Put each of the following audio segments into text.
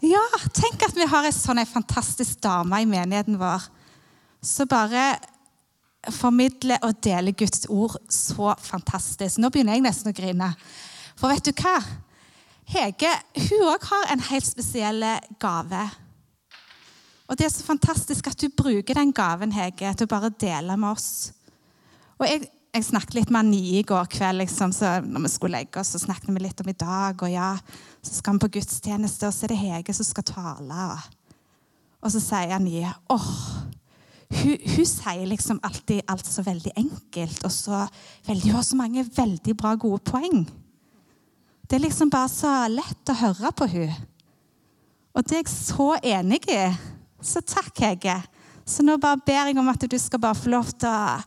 Ja, Tenk at vi har en sånn fantastisk dame i menigheten vår som bare formidler og deler Guds ord så fantastisk. Nå begynner jeg nesten å grine. For vet du hva? Hege hun òg har en helt spesiell gave. Og det er så fantastisk at du bruker den gaven, Hege, til å bare dele med oss. Og jeg, jeg snakket litt med Annie i går kveld. Liksom, når vi skulle legge oss, så snakket vi litt om i dag. Og ja, så skal vi på gudstjeneste, og så er det Hege som skal tale. Og så sier Annie åh, hun, hun, sier liksom alltid alt så veldig enkelt, og så veldig, hun har så mange veldig bra, gode poeng. Det er liksom bare så lett å høre på hun. Og det er jeg så enig i. Så takk, Hege. Så nå bare ber jeg om at du skal bare få lov til å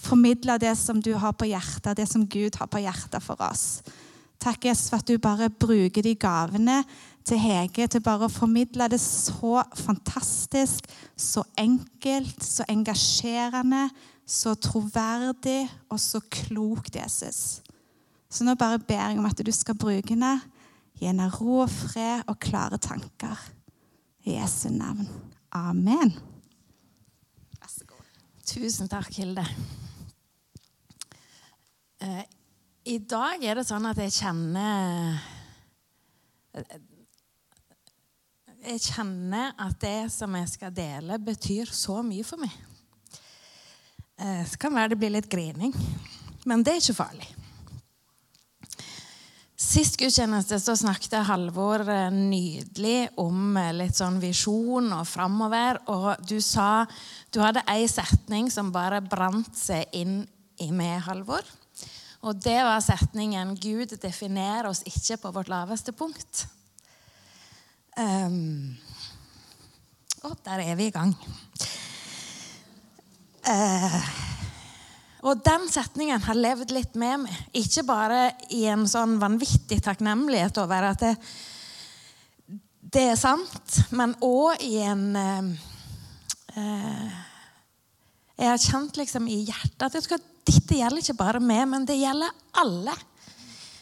formidle det som du har på hjertet, det som Gud har på hjertet for oss. Takk, Jesus, for at du bare bruker de gavene til Hege til bare å formidle det så fantastisk, så enkelt, så engasjerende, så troverdig og så klokt, Jesus. Så nå bare ber jeg om at du skal bruke henne. Gi henne ro og fred og klare tanker. I Jesu navn. Amen. Vær så god. Tusen takk, Hilde. Eh, I dag er det sånn at jeg kjenner Jeg kjenner at det som jeg skal dele, betyr så mye for meg. Eh, så kan være det blir litt grining, men det er ikke farlig. Sist gudstjeneste snakket Halvor eh, nydelig om eh, litt sånn visjon og framover. Og du sa du hadde ei setning som bare brant seg inn i meg, Halvor. Og det var setningen 'Gud definerer oss ikke på vårt laveste punkt'. Um, og der er vi i gang. Uh, og den setningen har levd litt med meg. Ikke bare i en sånn vanvittig takknemlighet over at det, det er sant, men òg i en uh, uh, Jeg har kjent liksom i hjertet at jeg skal, dette gjelder ikke bare meg, men det gjelder alle.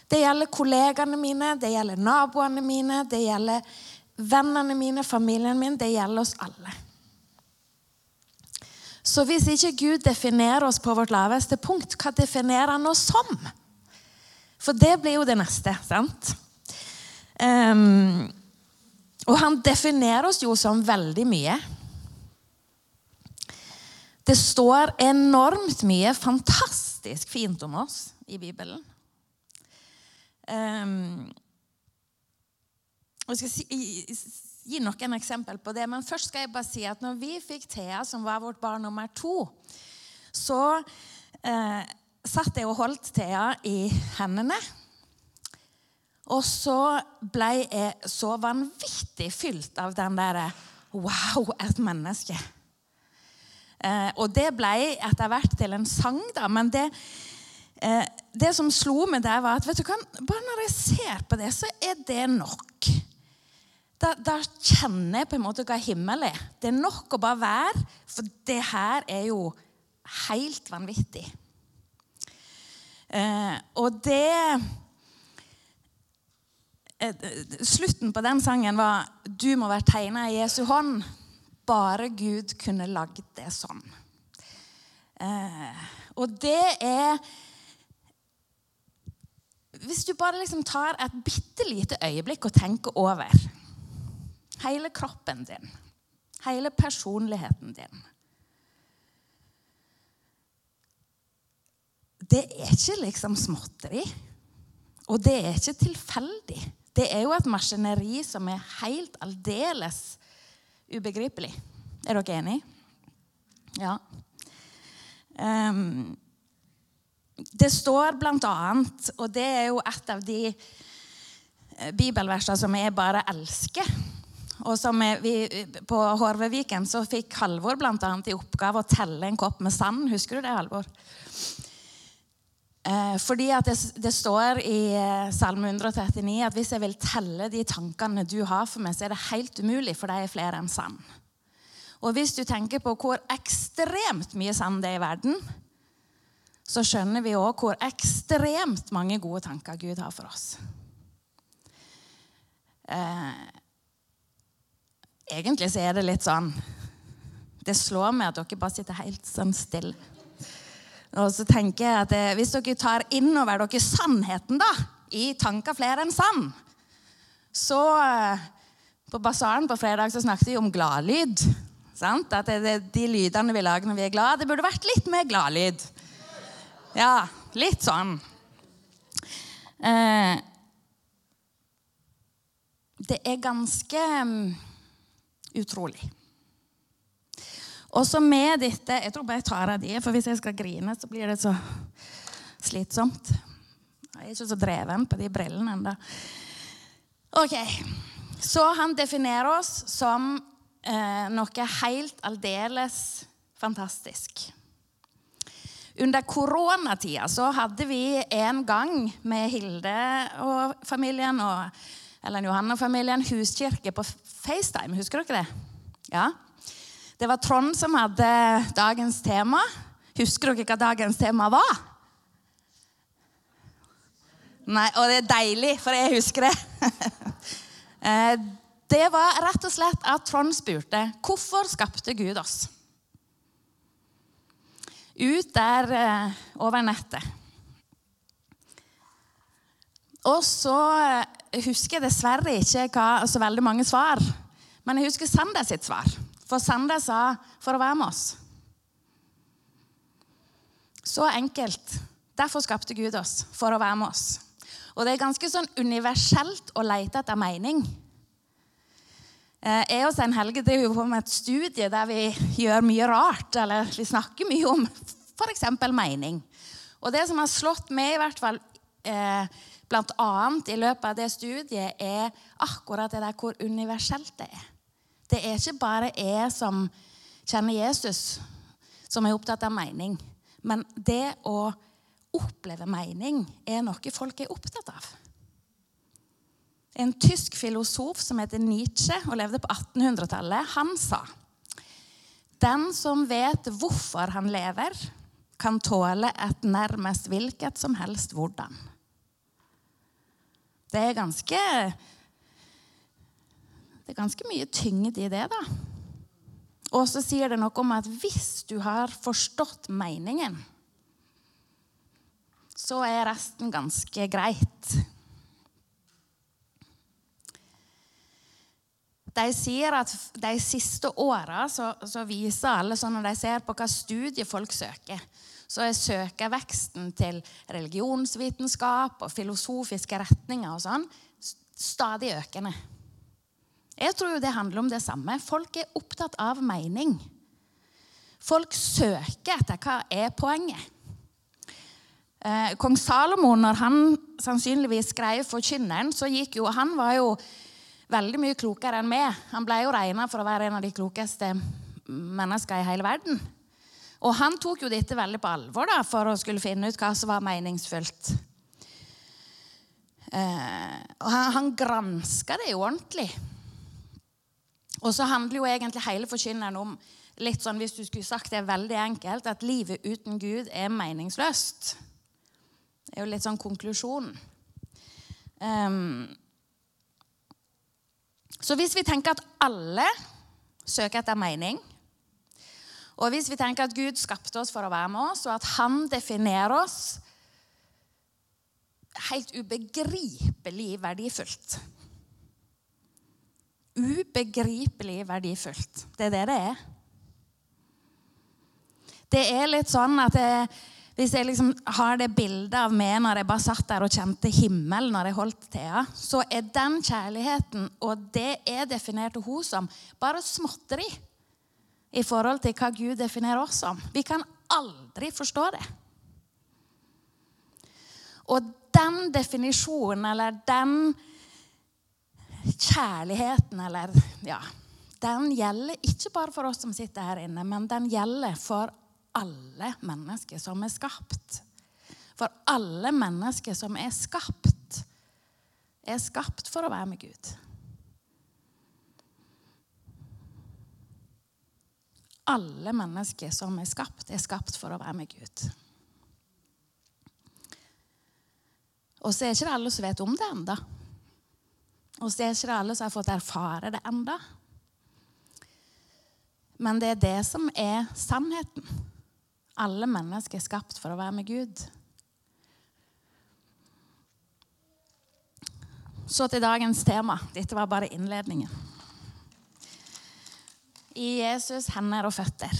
Det gjelder kollegaene mine, det gjelder naboene mine, det gjelder vennene mine, familien min. Det gjelder oss alle. Så hvis ikke Gud definerer oss på vårt laveste punkt, hva definerer han oss som? For det blir jo det neste, sant? Um, og han definerer oss jo som veldig mye. Det står enormt mye fantastisk fint om oss i Bibelen. Um, jeg skal si, gi noen eksempel på det, men først skal jeg bare si at når vi fikk Thea, som var vårt barn nummer to, så eh, satt jeg og holdt Thea i hendene. Og så ble jeg så vanvittig fylt av den derre Wow, et menneske. Eh, og det ble etter hvert til en sang, da. Men det, eh, det som slo meg der, var at hva, bare når jeg ser på det, så er det nok. Da, da, kjenner jeg på en måte hva himmel er. Det er nok å bare være, for det her er jo helt vanvittig. Eh, og det eh, Slutten på den sangen var 'Du må være tegna i Jesu hånd'. Bare Gud kunne lagd det sånn. Eh, og det er Hvis du bare liksom tar et bitte lite øyeblikk og tenker over Hele kroppen din. Hele personligheten din. Det er ikke liksom småtteri. Og det er ikke tilfeldig. Det er jo et maskineri som er helt aldeles ubegripelig. Er dere enige? Ja. Um, det står blant annet, og det er jo et av de bibelversene som jeg bare elsker Og som vi, på Horveviken så fikk Halvor annet i oppgave å telle en kopp med sand. Husker du det, Halvor? Eh, fordi det, det, står i eh, Salme 139 at hvis jeg vil telle de tankene du har for meg, så er det helt umulig, for de er flere enn sand. Og hvis du tenker på hvor ekstremt mye sand det er i verden, så skjønner vi òg hvor ekstremt mange gode tanker Gud har for oss. Eh, egentlig så er det litt sånn Det slår meg at dere bare sitter helt sånn stille. Og så tenker jeg at eh, Hvis dere tar inn over dere sannheten da, i tanker flere enn sann, så eh, På basaren på fredag så snakket vi om gladlyd. Sant? At det, det, De lydene vi lager når vi er glad, det burde vært litt mer gladlyd. Ja, litt sånn. Eh, det er ganske um, utrolig. Også med dette Jeg tror bare jeg tar av de, for hvis jeg skal grine, så blir det så slitsomt. Jeg er ikke så dreven på de brillene ennå. Ok, Så han definerer oss som eh, noe helt aldeles fantastisk. Under koronatida så hadde vi en gang med Hilde og familien og eller Johanna-familien huskirke på FaceTime. Husker dere det? Ja. Det var Trond som hadde dagens tema. Husker dere hva dagens tema var? Nei, Og det er deilig, for jeg husker det. Eh, det var rett og slett at Trond spurte hvorfor skapte Gud oss? Ut der eh, over nettet. Og så husker jeg dessverre ikke hva, så veldig mange svar. Men jeg husker Sander sitt svar. For Sander sa 'for å være med oss'. Så enkelt. Derfor skapte Gud oss, for å være med oss. Og det er ganske sånn universelt å lete etter mening. Eh, jeg og Stein Helge driver på med et studie der vi gjør mye rart. Eller vi snakker mye om f.eks. mening. Og det som har slått meg, i hvert fall eh, annet i løpet av det studiet, er akkurat det der hvor universelt det er. Det er ikke bare jeg som kjenner Jesus, som er opptatt av mening. Men det å oppleve mening er noe folk er opptatt av. En tysk filosof som heter Nietzsche og levde på 1800-tallet, han sa den som vet hvorfor han lever, kan tåle et nærmest hvilket som helst hvordan. Det er ganske Det er ganske mye tyngde i det, da. Og så sier det noe om at hvis du har forstått meningen, så er resten ganske greit. De sier at de siste åra så, så, viser alle sånn når de ser på hva studie folk søker, så er søkerveksten til religionsvitenskap og filosofiske retninger og sånn stadig økende. Jeg tror jo det handler om det samme. Folk er opptatt av mening. Folk søker etter hva er poenget. Eh, Kong Salomo, når han sannsynligvis skrev 'Forkynneren', så gikk jo Han var jo veldig mye klokere enn meg. Han ble jo regna for å være en av de klokeste mennesker i hele verden. Og han tok jo dette veldig på alvor da, for å skulle finne ut hva som var meningsfullt. Eh, og han, han granska det jo ordentlig. Og så handler jo egentlig hele forkynneren om litt sånn, hvis du skulle sagt det veldig enkelt, at livet uten Gud er meningsløst. Det er jo litt sånn konklusjonen. Um, så hvis vi tenker at alle søker etter mening, og hvis vi tenker at Gud skapte oss for å være med oss, og at han definerer oss helt ubegripelig verdifullt Ubegripelig verdifullt. Det er det det er. Det er litt sånn at jeg, hvis jeg liksom har det bildet av meg når jeg bare satt der og kjente himmelen når jeg holdt Thea, så er den kjærligheten og det er definert hun som, bare småtteri i forhold til hva Gud definerer oss som. Vi kan aldri forstå det. Og den definisjonen, eller den kjærligheten, eller ja Den gjelder ikke bare for oss som sitter her inne, men den gjelder for alle mennesker som er skapt. For alle mennesker som er skapt, er skapt for å være med Gud. Alle mennesker som er skapt, er skapt for å være med Gud. Og så er ikke det alle som vet om det enda. Og så er ikke det alle som har fått erfare det enda. Men det er det som er sannheten. Alle mennesker er skapt for å være med Gud. Så til dagens tema. Dette var bare innledningen. I Jesus hender og føtter.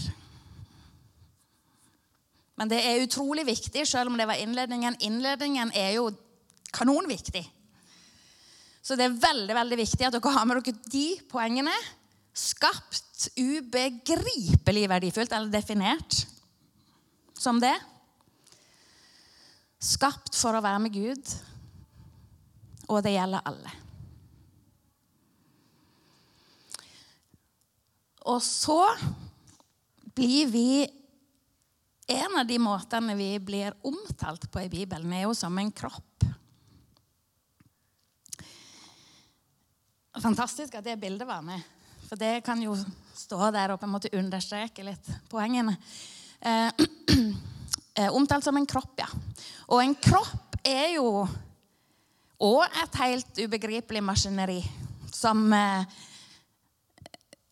Men det er utrolig viktig, selv om det var innledningen. Innledningen er jo kanonviktig. Så det er veldig veldig viktig at dere har med dere de poengene. Skapt ubegripelig verdifullt, eller definert som det. Skapt for å være med Gud, og det gjelder alle. Og så blir vi En av de måtene vi blir omtalt på i Bibelen, er jo som en kropp. Fantastisk at det bildet var med, for det kan jo stå der og på en måte understreke litt poengene. Eh, eh, omtalt som en kropp, ja. Og en kropp er jo òg et helt ubegripelig maskineri som eh,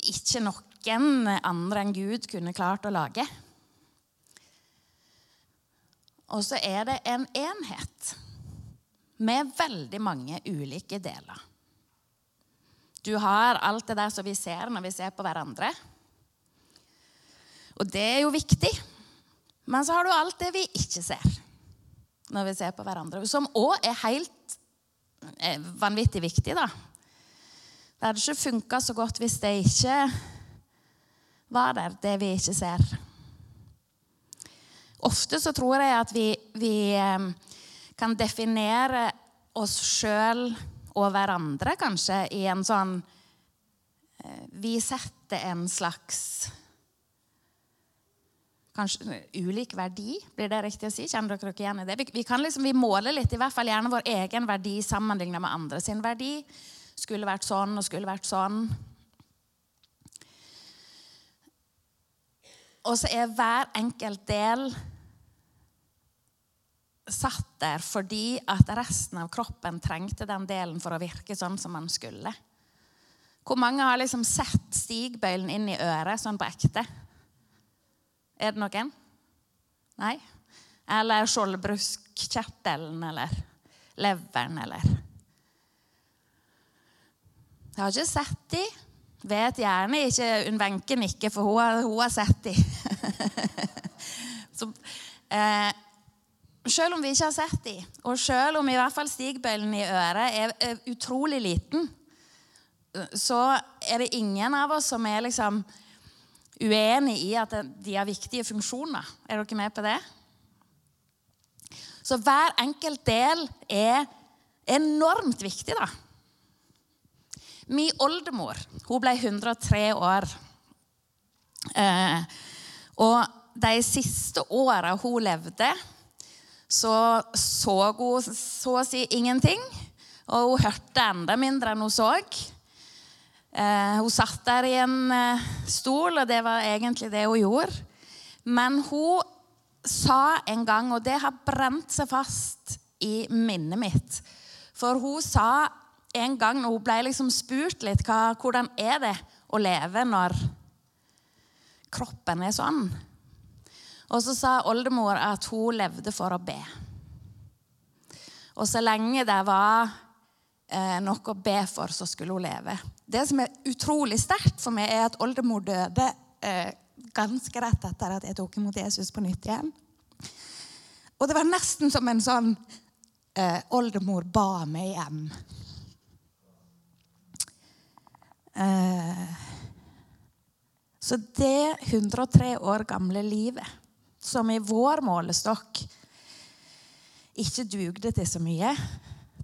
ikke noen andre enn Gud kunne klart å lage. Og så er det en enhet med veldig mange ulike deler. Du har alt det der som vi ser når vi ser på hverandre. Og det er jo viktig. Men så har du alt det vi ikke ser når vi ser på hverandre. Som òg er helt er vanvittig viktig, da. Det hadde ikke funka så godt hvis det ikke var der, det vi ikke ser. Ofte så tror jeg at vi, vi eh, kan definere oss sjøl og hverandre kanskje i en sånn eh, Vi setter en slags Kanskje ulik verdi, blir det riktig å si? Kjenner dere igjen i det? Vi, vi liksom, vi måler litt, i hvert fall gjerne vår egen verdi sammenlignet med andre sin verdi. Skulle vært sånn og skulle vært sånn. Og så er hver enkelt del satt der fordi at resten av kroppen trengte den delen for å virke sånn som man skulle. Hvor mange har liksom sett stigbøylen inn i øret sånn på ekte? Er det noen? Nei? Eller skjoldbruskkjertelen eller leveren eller Jeg har ikke sett de. Vet gjerne ikke Unn Wenche nikker, for hun har, hun har sett de. Så, eh, selv om vi ikke har sett dem, og selv om i hvert fall stigbøylen i øret er, utrolig liten, så er det ingen av oss som er liksom uenig i at de har viktige funksjoner. Er dere med på det? Så hver enkelt del er enormt viktig, da. Min oldemor hun ble 103 år. Eh, og de siste åra hun levde, så så hun så å si ingenting. Og hun hørte enda mindre enn hun så. Eh, hun satt der i en eh, stol, og det var egentlig det hun gjorde. Men hun sa en gang, og det har brent seg fast i minnet mitt For hun sa en gang når hun ble liksom spurt litt hva, hvordan er det å leve når kroppen er sånn. Og så sa oldemor at hun levde for å be. Og så lenge det var eh, noe å be for, så skulle hun leve. Det som er utrolig sterkt for meg, er at oldemor døde eh, ganske rett etter at jeg tok imot Jesus på nytt igjen. Og det var nesten som en sånn eh, Oldemor ba meg hjem. Eh, så det 103 år gamle livet, som i vår målestokk ikke dugde til så mye,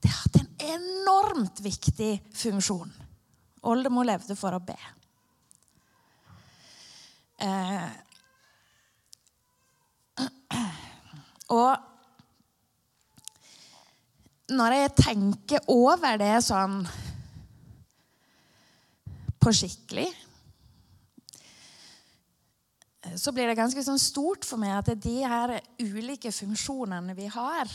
det hatt en enormt viktig funksjon. Oldemor levde for å be. Eh, og når jeg tenker over det sånn på skikkelig så blir det ganske sånn stort for meg at de her ulike funksjonene vi har,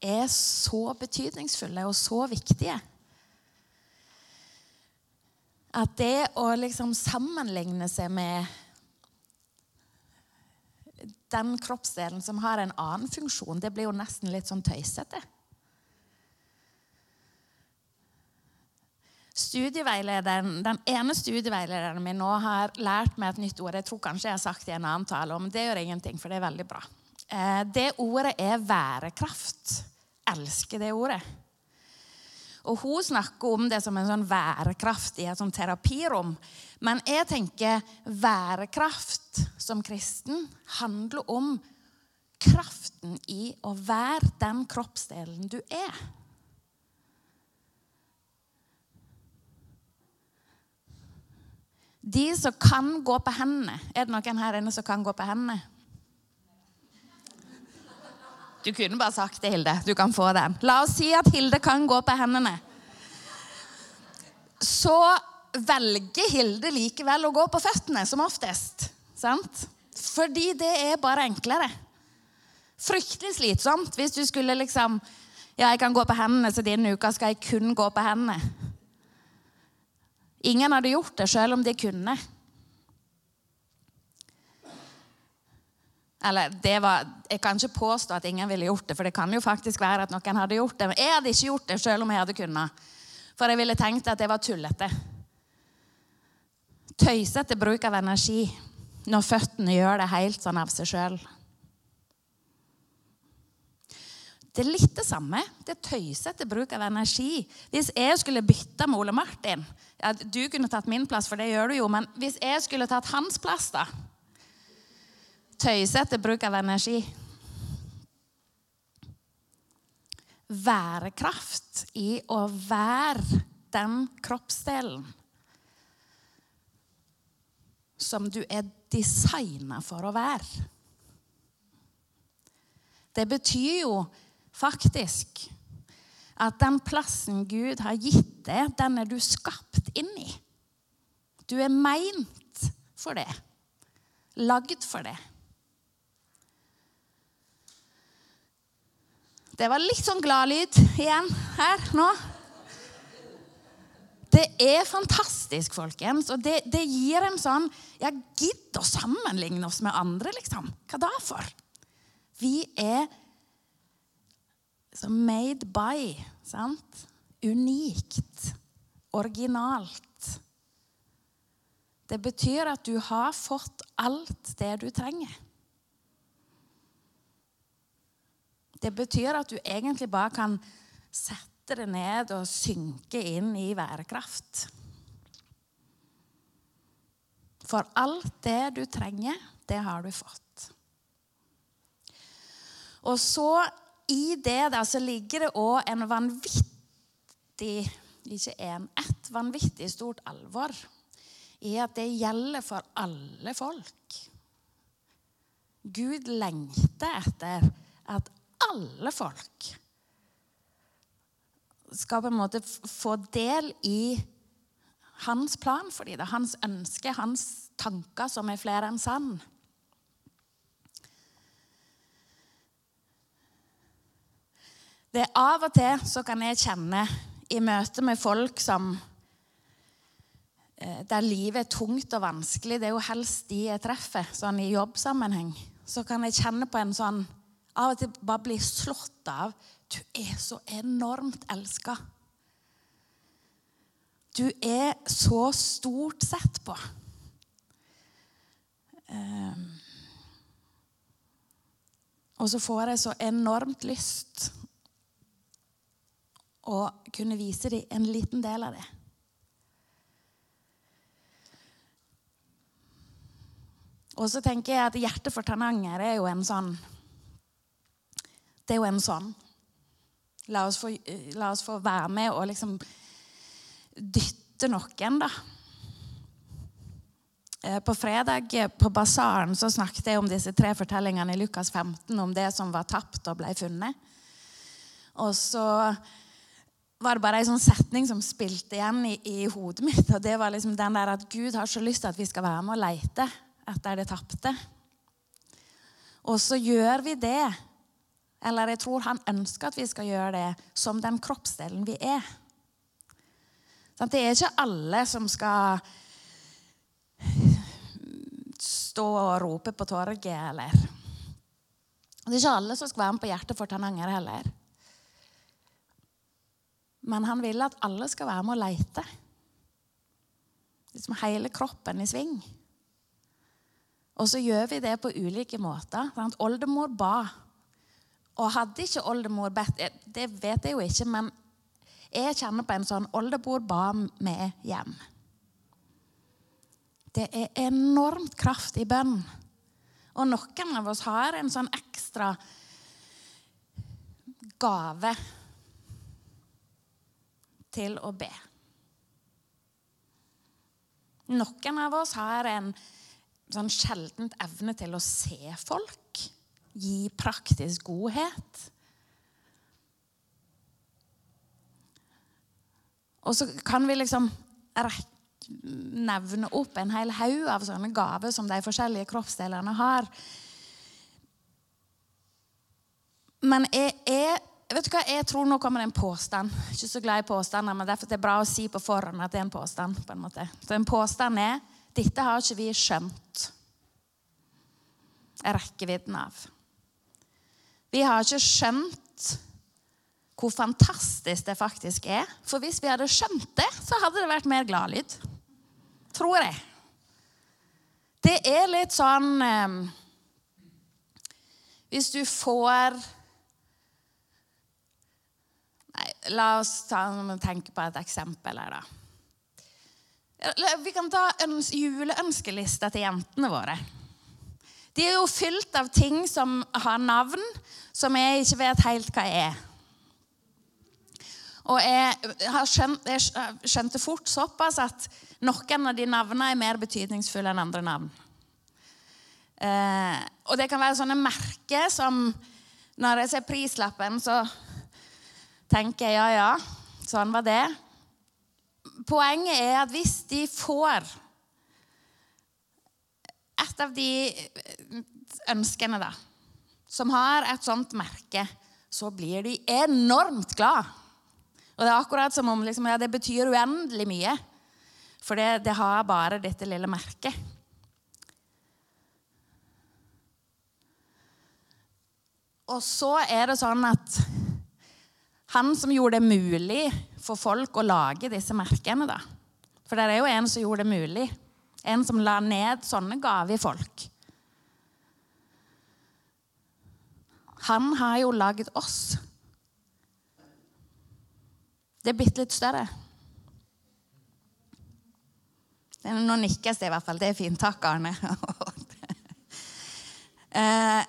er så betydningsfulle og så viktige. At det å liksom sammenligne seg med den kroppsdelen som har en annen funksjon, det blir jo nesten litt sånn tøysete. Studieveilederen, Den ene studieveilederen min nå har lært meg et nytt ord. Jeg tror kanskje jeg har sagt det i en annen tale, men det gjør ingenting, for det er veldig bra. Eh, det ordet er værekraft. Elsker det ordet. Og Hun snakker om det som en sånn værekraft i et sånn terapirom. Men jeg tenker værekraft som kristen handler om kraften i å være den kroppsdelen du er. De som kan gå på hendene Er det noen her inne som kan gå på hendene? Du kunne bare sagt det, Hilde. Du kan få den. La oss si at Hilde kan gå på hendene. Så velger Hilde likevel å gå på føttene, som oftest. Sant? Fordi det er bare enklere. Fryktelig slitsomt hvis du skulle liksom Ja, jeg kan gå på hendene, så denne uka skal jeg kun gå på hendene. Ingen hadde gjort det selv om de kunne. Eller det var, Jeg kan ikke påstå at ingen ville gjort det, for det kan jo faktisk være at noen hadde gjort det. Men jeg hadde ikke gjort det selv om jeg hadde kunnet. For jeg ville tenkt at det var tullete. Tøysete bruk av energi når føttene gjør det helt sånn av seg sjøl. Det er litt det samme. Det er tøysete bruk av energi. Hvis jeg skulle bytte med Ole Martin ja, Du kunne tatt min plass, for det gjør du jo, men hvis jeg skulle tatt hans plass, da Tøysete bruk av energi. Værekraft i å være den kroppsdelen som du er designa for å være. Det betyr jo faktisk at den plassen Gud har gitt deg, den er du skapt inn i. Du er meint for det. Lagd for det. Det var litt sånn gladlyd igjen her nå. Det er fantastisk, folkens. Og det, det gir en sånn Ja, gidd å sammenligne oss med andre, liksom. Hva da for? Vi er så made by. Sant? Unikt. Originalt. Det betyr at du har fått alt det du trenger. Det betyr at du egentlig bare kan sette det ned og synke inn i værekraft. For alt det du trenger, det har du fått. Og så i det der så ligger det òg en vanvittig Ikke en, ett vanvittig stort alvor i at det gjelder for alle folk. Gud lengter etter at alle folk skal på en måte få del i hans plan for dem. Hans ønske, hans tanker, som er flere enn sann. Det er Av og til så kan jeg kjenne i møte med folk som eh, der livet er tungt og vanskelig, det er jo helst de jeg treffer sånn i jobbsammenheng, så kan jeg kjenne på en sånn Av og til bare bli slått av. Du er så enormt elska. Du er så stort sett på. Um, og så får jeg så enormt lyst og kunne vise dem en liten del av det. Og så tenker jeg at Hjertet for Tananger er jo en sånn Det er jo en sånn. La oss få, la oss få være med og liksom dytte noen, da. Eh, på fredag eh, på basaren så snakket jeg om disse tre fortellingene i Lukas 15 om det som var tapt og ble funnet. Og så var det bare en sånn setning som spilte igjen i, i, hodet mitt. og det var liksom den der at Gud har så lyst til at vi skal være med og leite etter det tapte. Og så gjør vi det. Eller jeg tror han ønsker at vi skal gjøre det som den kroppsdelen vi er. Sånn, det er ikke alle som skal stå og rope på torget, eller Det er ikke alle som skal være med på Hjertet for Tananger heller. Men han vil at alle skal være med og leite. Liksom hele kroppen i sving. Og så gjør vi det på ulike måter. Sant? Oldemor ba. Og hadde ikke oldemor bedt Det vet jeg jo ikke, men jeg kjenner på en sånn Oldemor ba med hjem. Det er enormt kraft i bønn. Og noen av oss har en sånn ekstra gave til å be. Noen av oss har en sånn sjeldent evne til å se folk, gi praktisk godhet. Og så kan vi liksom nevne opp en hel haug av sånne gaver som de forskjellige kroppsdelene har. Men jeg, jeg, vet du hva, jeg tror nå kommer det en påstand. Ikke så glad i påstander, men derfor er det bra å si på forhånd at det er en påstand. på en måte. Så en påstand er dette har ikke vi skjønt rekkevidden av. Vi har ikke skjønt hvor fantastisk det faktisk er. For hvis vi hadde skjønt det, så hadde det vært mer gladlyd. Tror jeg. Det er litt sånn eh, Hvis du får Nei, la oss ta, tenke på et eksempel her, da. Vi kan ta juleønskelista til jentene våre. De er jo fylt av ting som har navn som jeg ikke vet helt hva er. Og jeg, skjønt, jeg skjønte fort såpass at noen av de navnene er mer betydningsfulle enn andre navn. Eh, og det kan være sånne merker som Når jeg ser prislappen, så tenker jeg ja, ja, sånn var det. Poenget er at hvis de får et av de ønskene, da, som har et sånt merke, så blir de enormt glad. Og det er akkurat som om liksom, ja, det betyr uendelig mye. For det, det har bare dette lille merket. Og så er det sånn at han som gjorde det mulig for folk å lage disse merkene da. For det er jo en som gjorde det mulig. En som la ned sånne gaver i folk. Han har jo laget oss. Det er bitte litt større. Nå nikkes det i hvert fall. Det er fint. Takk, Arne. eh,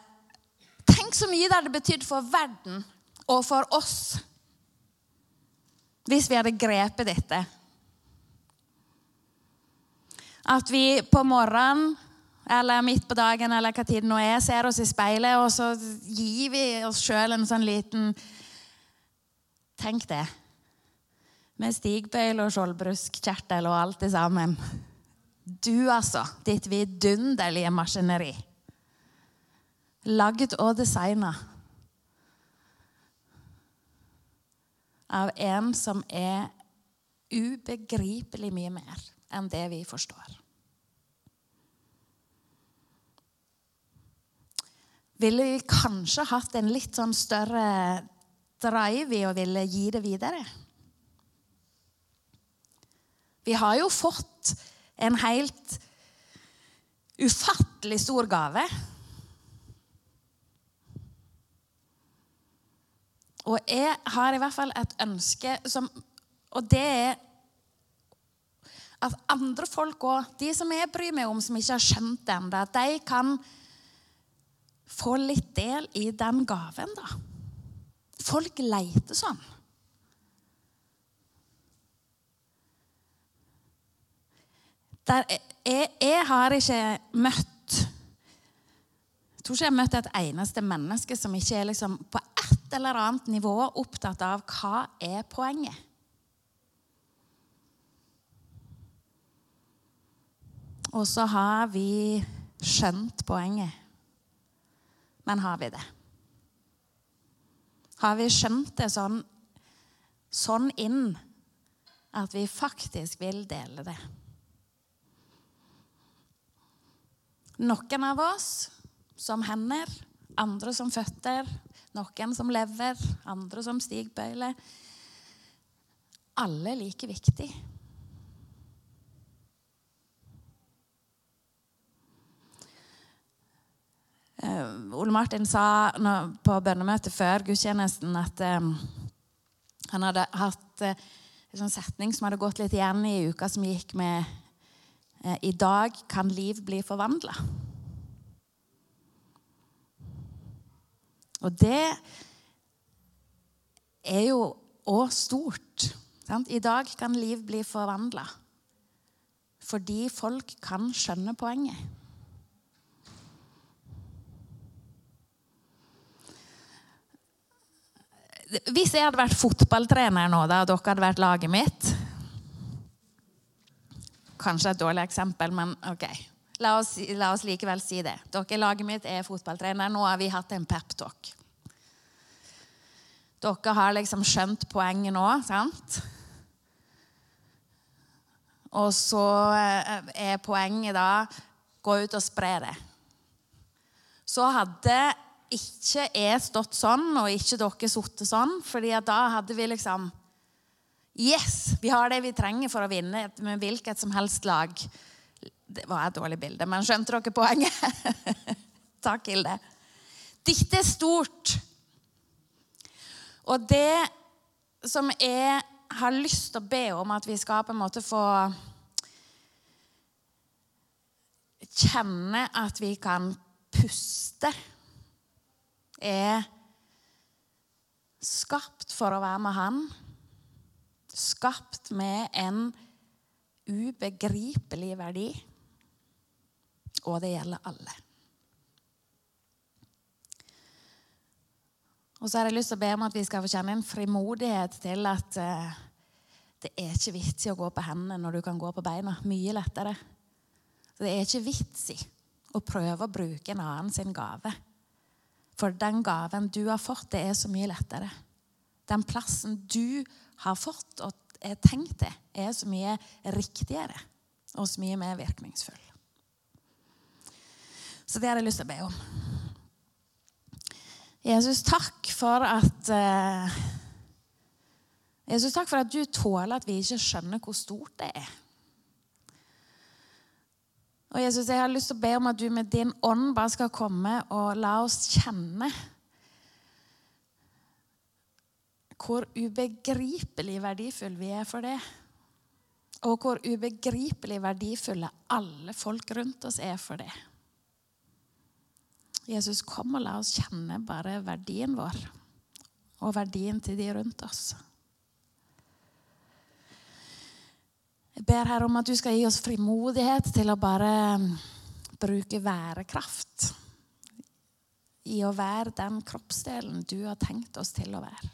tenk så mye det hadde betydd for verden og for oss hvis vi hadde grepet dette. At vi på morgenen eller midt på dagen eller hva tid nå er, ser oss i speilet, og så gir vi oss sjøl en sånn liten Tenk det med stigbøyle og skjoldbruskkjertel og alt det sammen. Du, altså, ditt vidunderlige maskineri. Lagd og designa av en som er ubegripelig mye mer enn det vi forstår. Ville vi kanskje hatt en litt sånn større drive i å ville gi det videre? Vi har jo fått en helt ufattelig stor gave. Og jeg har i hvert fall et ønske som Og det er at andre folk òg, de som jeg bryr meg om, som ikke har skjønt det ennå, de kan få litt del i den gaven, da. Folk leiter sånn. Jeg, jeg har ikke møtt Jeg tror ikke jeg har møtt et eneste menneske som ikke er liksom på eller annet nivå opptatt av hva er poenget. Og så har vi skjønt poenget. Men har vi det? Har vi skjønt det sånn, sånn inn at vi faktisk vil dele det? Noen av oss som hender, andre som føtter, noen som lever, andre som stigbøyler. Alle er like viktig. Uh, Ole Martin sa på bønnemøtet før gudstjenesten at um, han hadde hatt uh, en sånn setning som hadde gått litt igjen i uka som gikk med I dag kan liv bli forvandla. Og det er jo òg stort. Sant? I dag kan liv bli forvandla fordi folk kan skjønne poenget. Hvis jeg hadde vært fotballtrener nå, da, og dere hadde vært laget mitt Kanskje et dårlig eksempel, men OK. La oss, la oss likevel si det. Dere Laget mitt er fotballtrener. Nå har vi hatt en peptalk. Dere har liksom skjønt poenget nå, sant? Og så eh, er poenget da gå ut og spre det. Så hadde ikke jeg stått sånn, og ikke dere sittet sånn. fordi da hadde vi liksom Yes! Vi har det vi trenger for å vinne med hvilket som helst lag. Det var et dårlig bilde, men skjønte dere poenget? Takk, Hilde. Diktet er stort. Og det som jeg har lyst til å be om at vi skal på en måte få kjenne at vi kan puste er skapt for å være med Han. Skapt med en ubegripelig verdi. Og det gjelder alle. Og så har jeg lyst til å be om at vi skal få kjenne en frimodighet til at uh, det er ikke vits i å gå på hendene når du kan gå på beina. Mye lettere. Så det er ikke vits i å prøve å bruke en annen sin gave. For den gaven du har fått, det er så mye lettere. Den plassen du har fått og er tenkt til, er så mye riktigere og så mye mer virkningsfull. Så det har jeg lyst til å be om. Jesus, takk for at eh, Jesus, takk for at du tåler at vi ikke skjønner hvor stort det er. Og Jesus, Jeg har lyst til å be om at du med din ånd bare skal komme og la oss kjenne hvor ubegripelig verdifull vi er for det. Og hvor ubegripelig verdifulle alle folk rundt oss er for det. Jesus, kom og la oss kjenne bare verdien vår og verdien til de rundt oss. Jeg ber her om at du skal gi oss frimodighet til å bare bruke værekraft i å være den kroppsdelen du har tenkt oss til å være.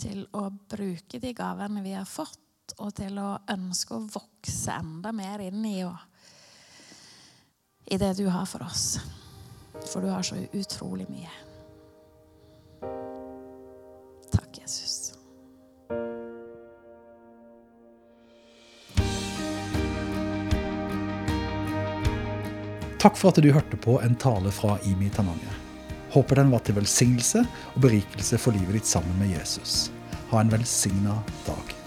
Til å bruke de gavene vi har fått, og til å ønske å vokse enda mer inn i, i det du har for oss. For du har så utrolig mye. Takk, Jesus. Takk for at du hørte på en tale fra Imi Tananger. Håper den var til velsignelse og berikelse for livet ditt sammen med Jesus. Ha en velsigna dag.